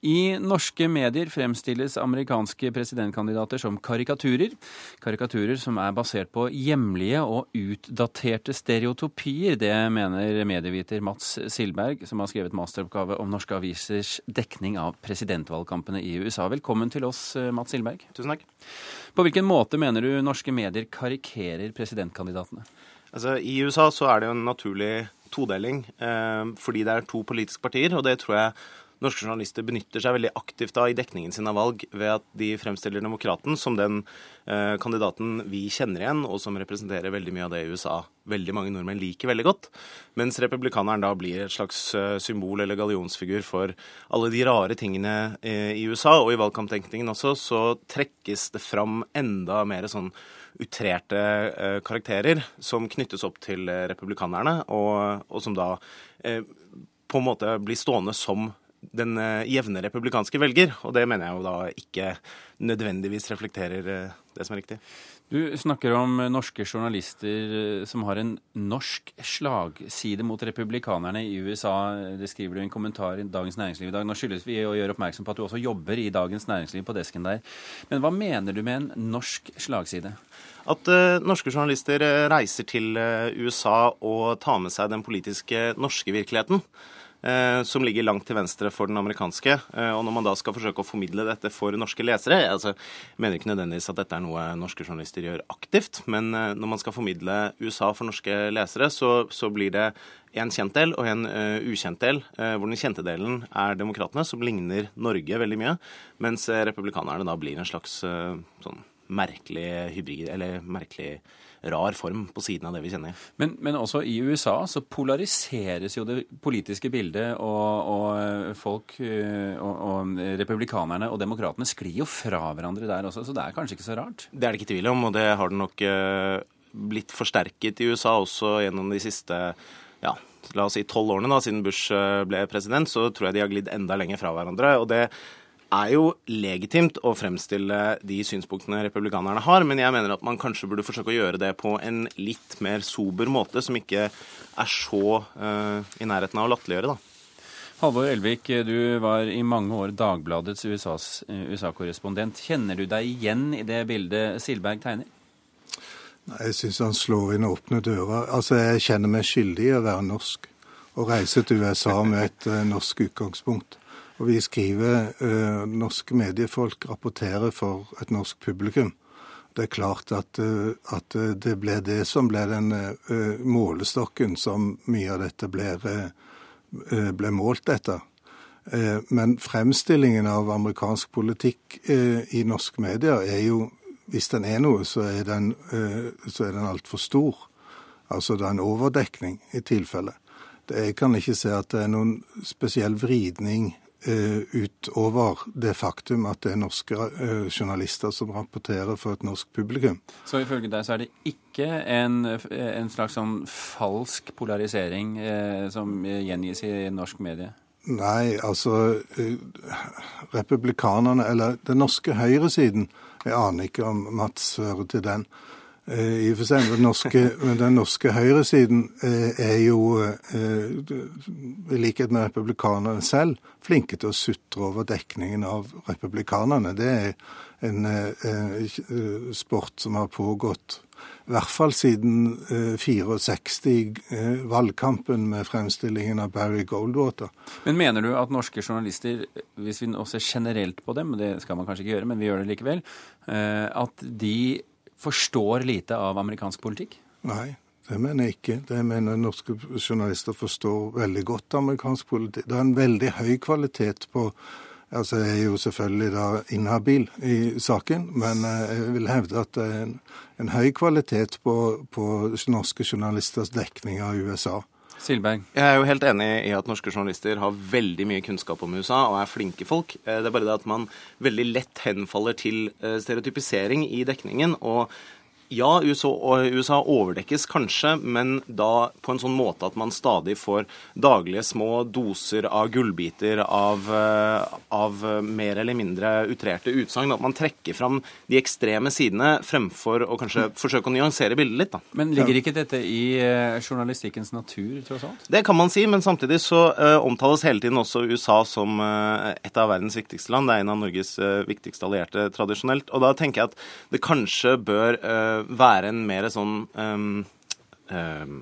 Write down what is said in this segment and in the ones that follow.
I norske medier fremstilles amerikanske presidentkandidater som karikaturer. Karikaturer som er basert på hjemlige og utdaterte stereotopier. Det mener medieviter Mats Silberg, som har skrevet masteroppgave om norske avisers dekning av presidentvalgkampene i USA. Velkommen til oss, Mats Silberg. Tusen takk. På hvilken måte mener du norske medier karikerer presidentkandidatene? Altså, I USA så er det jo en naturlig todeling, eh, fordi det er to politiske partier. og det tror jeg norske journalister benytter seg veldig aktivt av i dekningen sin av valg, ved at de fremstiller Demokraten som den eh, kandidaten vi kjenner igjen, og som representerer veldig mye av det i USA veldig mange nordmenn liker veldig godt. Mens republikaneren da blir et slags eh, symbol eller gallionsfigur for alle de rare tingene eh, i USA. Og i valgkamptenkningen også så trekkes det fram enda mer sånn utrerte eh, karakterer som knyttes opp til republikanerne, og, og som da eh, på en måte blir stående som den eh, jevne republikanske velger. Og det mener jeg jo da ikke nødvendigvis reflekterer eh, det som er riktig. Du snakker om norske journalister eh, som har en norsk slagside mot republikanerne i USA. Det skriver du i en kommentar i Dagens Næringsliv i dag. Nå skyldes vi å gjøre oppmerksom på at du også jobber i Dagens Næringsliv på desken der. Men hva mener du med en norsk slagside? At uh, norske journalister reiser til uh, USA og tar med seg den politiske norske virkeligheten. Eh, som ligger langt til venstre for den amerikanske. Eh, og når man da skal forsøke å formidle dette for norske lesere altså, Jeg mener ikke nødvendigvis at dette er noe norske journalister gjør aktivt, men eh, når man skal formidle USA for norske lesere, så, så blir det en kjent del og en uh, ukjent del, uh, hvor den kjente delen er demokratene, som ligner Norge veldig mye, mens republikanerne da blir en slags uh, sånn merkelig hybrid, eller merkelig rar form på siden av det vi kjenner. Men, men også i USA så polariseres jo det politiske bildet, og, og eh, folk eh, og, og, republikanerne og demokratene sklir jo fra hverandre der også, så det er kanskje ikke så rart? Det er det ikke tvil om, og det har det nok blitt forsterket i USA også gjennom de siste ja, la oss si tolv årene da, siden Bush ble president, så tror jeg de har glidd enda lenger fra hverandre. og det er jo legitimt å fremstille de synspunktene republikanerne har, men jeg mener at man kanskje burde forsøke å gjøre det på en litt mer sober måte, som ikke er så uh, i nærheten av å latterliggjøre, da. Halvor Elvik, du var i mange år Dagbladets USA-korrespondent. USA Kjenner du deg igjen i det bildet Silberg tegner? Nei, Jeg syns han slår inn åpne dører. Altså, Jeg kjenner meg skyldig i å være norsk og reise til USA med et uh, norsk utgangspunkt. Og vi skriver eh, Norske mediefolk rapporterer for et norsk publikum. Det er klart at, eh, at det ble det som ble den eh, målestokken som mye av dette ble, eh, ble målt etter. Eh, men fremstillingen av amerikansk politikk eh, i norske medier er jo Hvis den er noe, så er den, så er den altfor stor. Altså det er en overdekning i tilfelle. Jeg kan ikke se at det er noen spesiell vridning Eh, utover det faktum at det er norske eh, journalister som rapporterer for et norsk publikum. Så ifølge deg så er det ikke en, en slags sånn falsk polarisering eh, som gjengis i norsk medie? Nei, altså eh, Republikanerne, eller den norske høyresiden Jeg aner ikke om Mats hører til den. Eh, i og for seg, den norske, den norske høyresiden eh, er jo, eh, i likhet med republikanerne selv, flinke til å sutre over dekningen av republikanerne. Det er en, sport som har pågått i hvert fall siden 64, valgkampen med fremstillingen av Barry Goldwater. Men mener du at norske journalister, hvis vi nå ser generelt på dem, det skal man kanskje ikke gjøre, men vi gjør det likevel, at de forstår lite av amerikansk politikk? Nei, det mener jeg ikke. Det mener norske journalister forstår veldig godt amerikansk politikk. Det er en veldig høy kvalitet på Altså, Jeg er jo selvfølgelig da inhabil i saken, men eh, jeg vil hevde at det er en, en høy kvalitet på, på norske journalisters dekning av USA. Silberg. Jeg er jo helt enig i at norske journalister har veldig mye kunnskap om USA og er flinke folk. Eh, det er bare det at man veldig lett henfaller til eh, stereotypisering i dekningen. og Ja, USA, USA, overdekkes kanskje, men da på en sånn måte at man stadig får daglige små doser av gullbiter av, eh, av mer eller mindre utrerte utsagn. At man trekker fram de ekstreme sidene fremfor å kanskje forsøke å nyansere bildet litt. Da. Men ligger ikke dette i eh, journalistikkens natur, tross alt? Det kan man si, men samtidig så uh, omtales hele tiden også USA som et av verdens viktigste land. Det er en av Norges viktigste allierte tradisjonelt. Og da tenker jeg at det kanskje bør være en mer sånn um, um,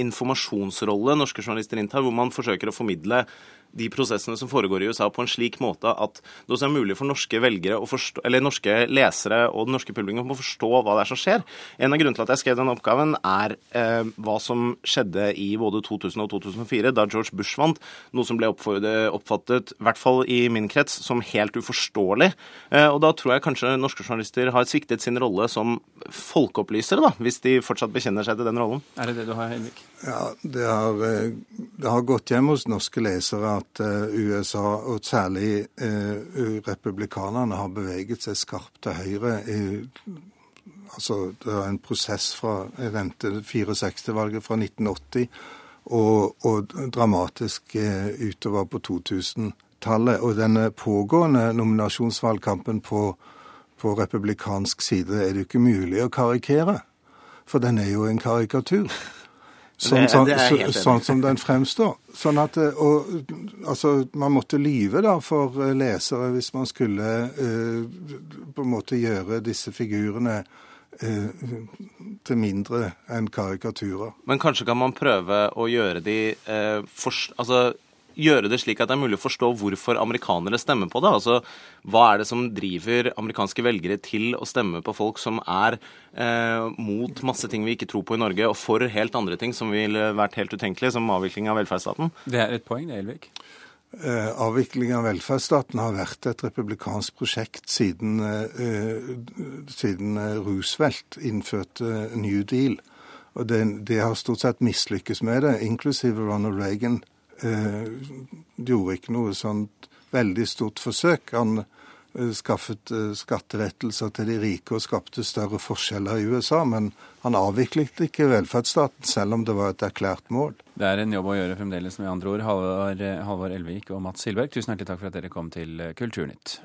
informasjonsrolle norske journalister inntar, hvor man forsøker å formidle de prosessene som foregår i USA på en slik måte at det også er mulig for norske velgere å forstå, eller norske lesere og den norske publikum å forstå hva det er som skjer. En av grunnene til at jeg skrev den oppgaven, er eh, hva som skjedde i både 2000 og 2004, da George Bush vant, noe som ble oppfattet, i hvert fall i min krets, som helt uforståelig. Eh, og da tror jeg kanskje norske journalister har sviktet sin rolle som folkeopplysere, da, hvis de fortsatt bekjenner seg til den rollen. Er det det du har, Henrik? Ja, det har, eh, det har gått hjem hos norske lesere at eh, USA, og særlig eh, republikanerne, har beveget seg skarpt til høyre. altså, Det er en prosess fra jeg nevnte 64-valget fra 1980 og, og dramatisk utover på 2000-tallet. Og denne pågående nominasjonsvalgkampen på, på republikansk side er det jo ikke mulig å karikere. For den er jo en karikatur. Sånn, sånn, sånn, som den fremstår. Sånn at, eh, og, altså, Man måtte lyve da for eh, lesere hvis man skulle uh, på en måte gjøre disse figurene uh, til mindre enn karikaturer. Men kanskje kan man prøve å gjøre de uh, for, altså, gjøre det slik at det er mulig å forstå hvorfor amerikanere stemmer på det. Altså, Hva er det som driver amerikanske velgere til å stemme på folk som er eh, mot masse ting vi ikke tror på i Norge, og for helt andre ting som ville vært helt utenkelige, som avvikling av velferdsstaten? Det er et poeng, det, Elvik. Eh, avvikling av velferdsstaten har vært et republikansk prosjekt siden, eh, siden Roosevelt innførte New Deal. Og det, det har stort sett mislykkes med det, inklusive Ronald Reagan eh, gjorde ikke noe sånt veldig stort forsøk. Han eh, skaffet eh, skattelettelser til de rike og skapte større forskjeller i USA, men han avviklet ikke velferdsstaten, selv om det var et erklært mål. Det er en jobb å gjøre fremdeles, med andre ord. Halvor, Halvor Elvik og Mats Silberg, tusen hjertelig takk for at dere kom til Kulturnytt.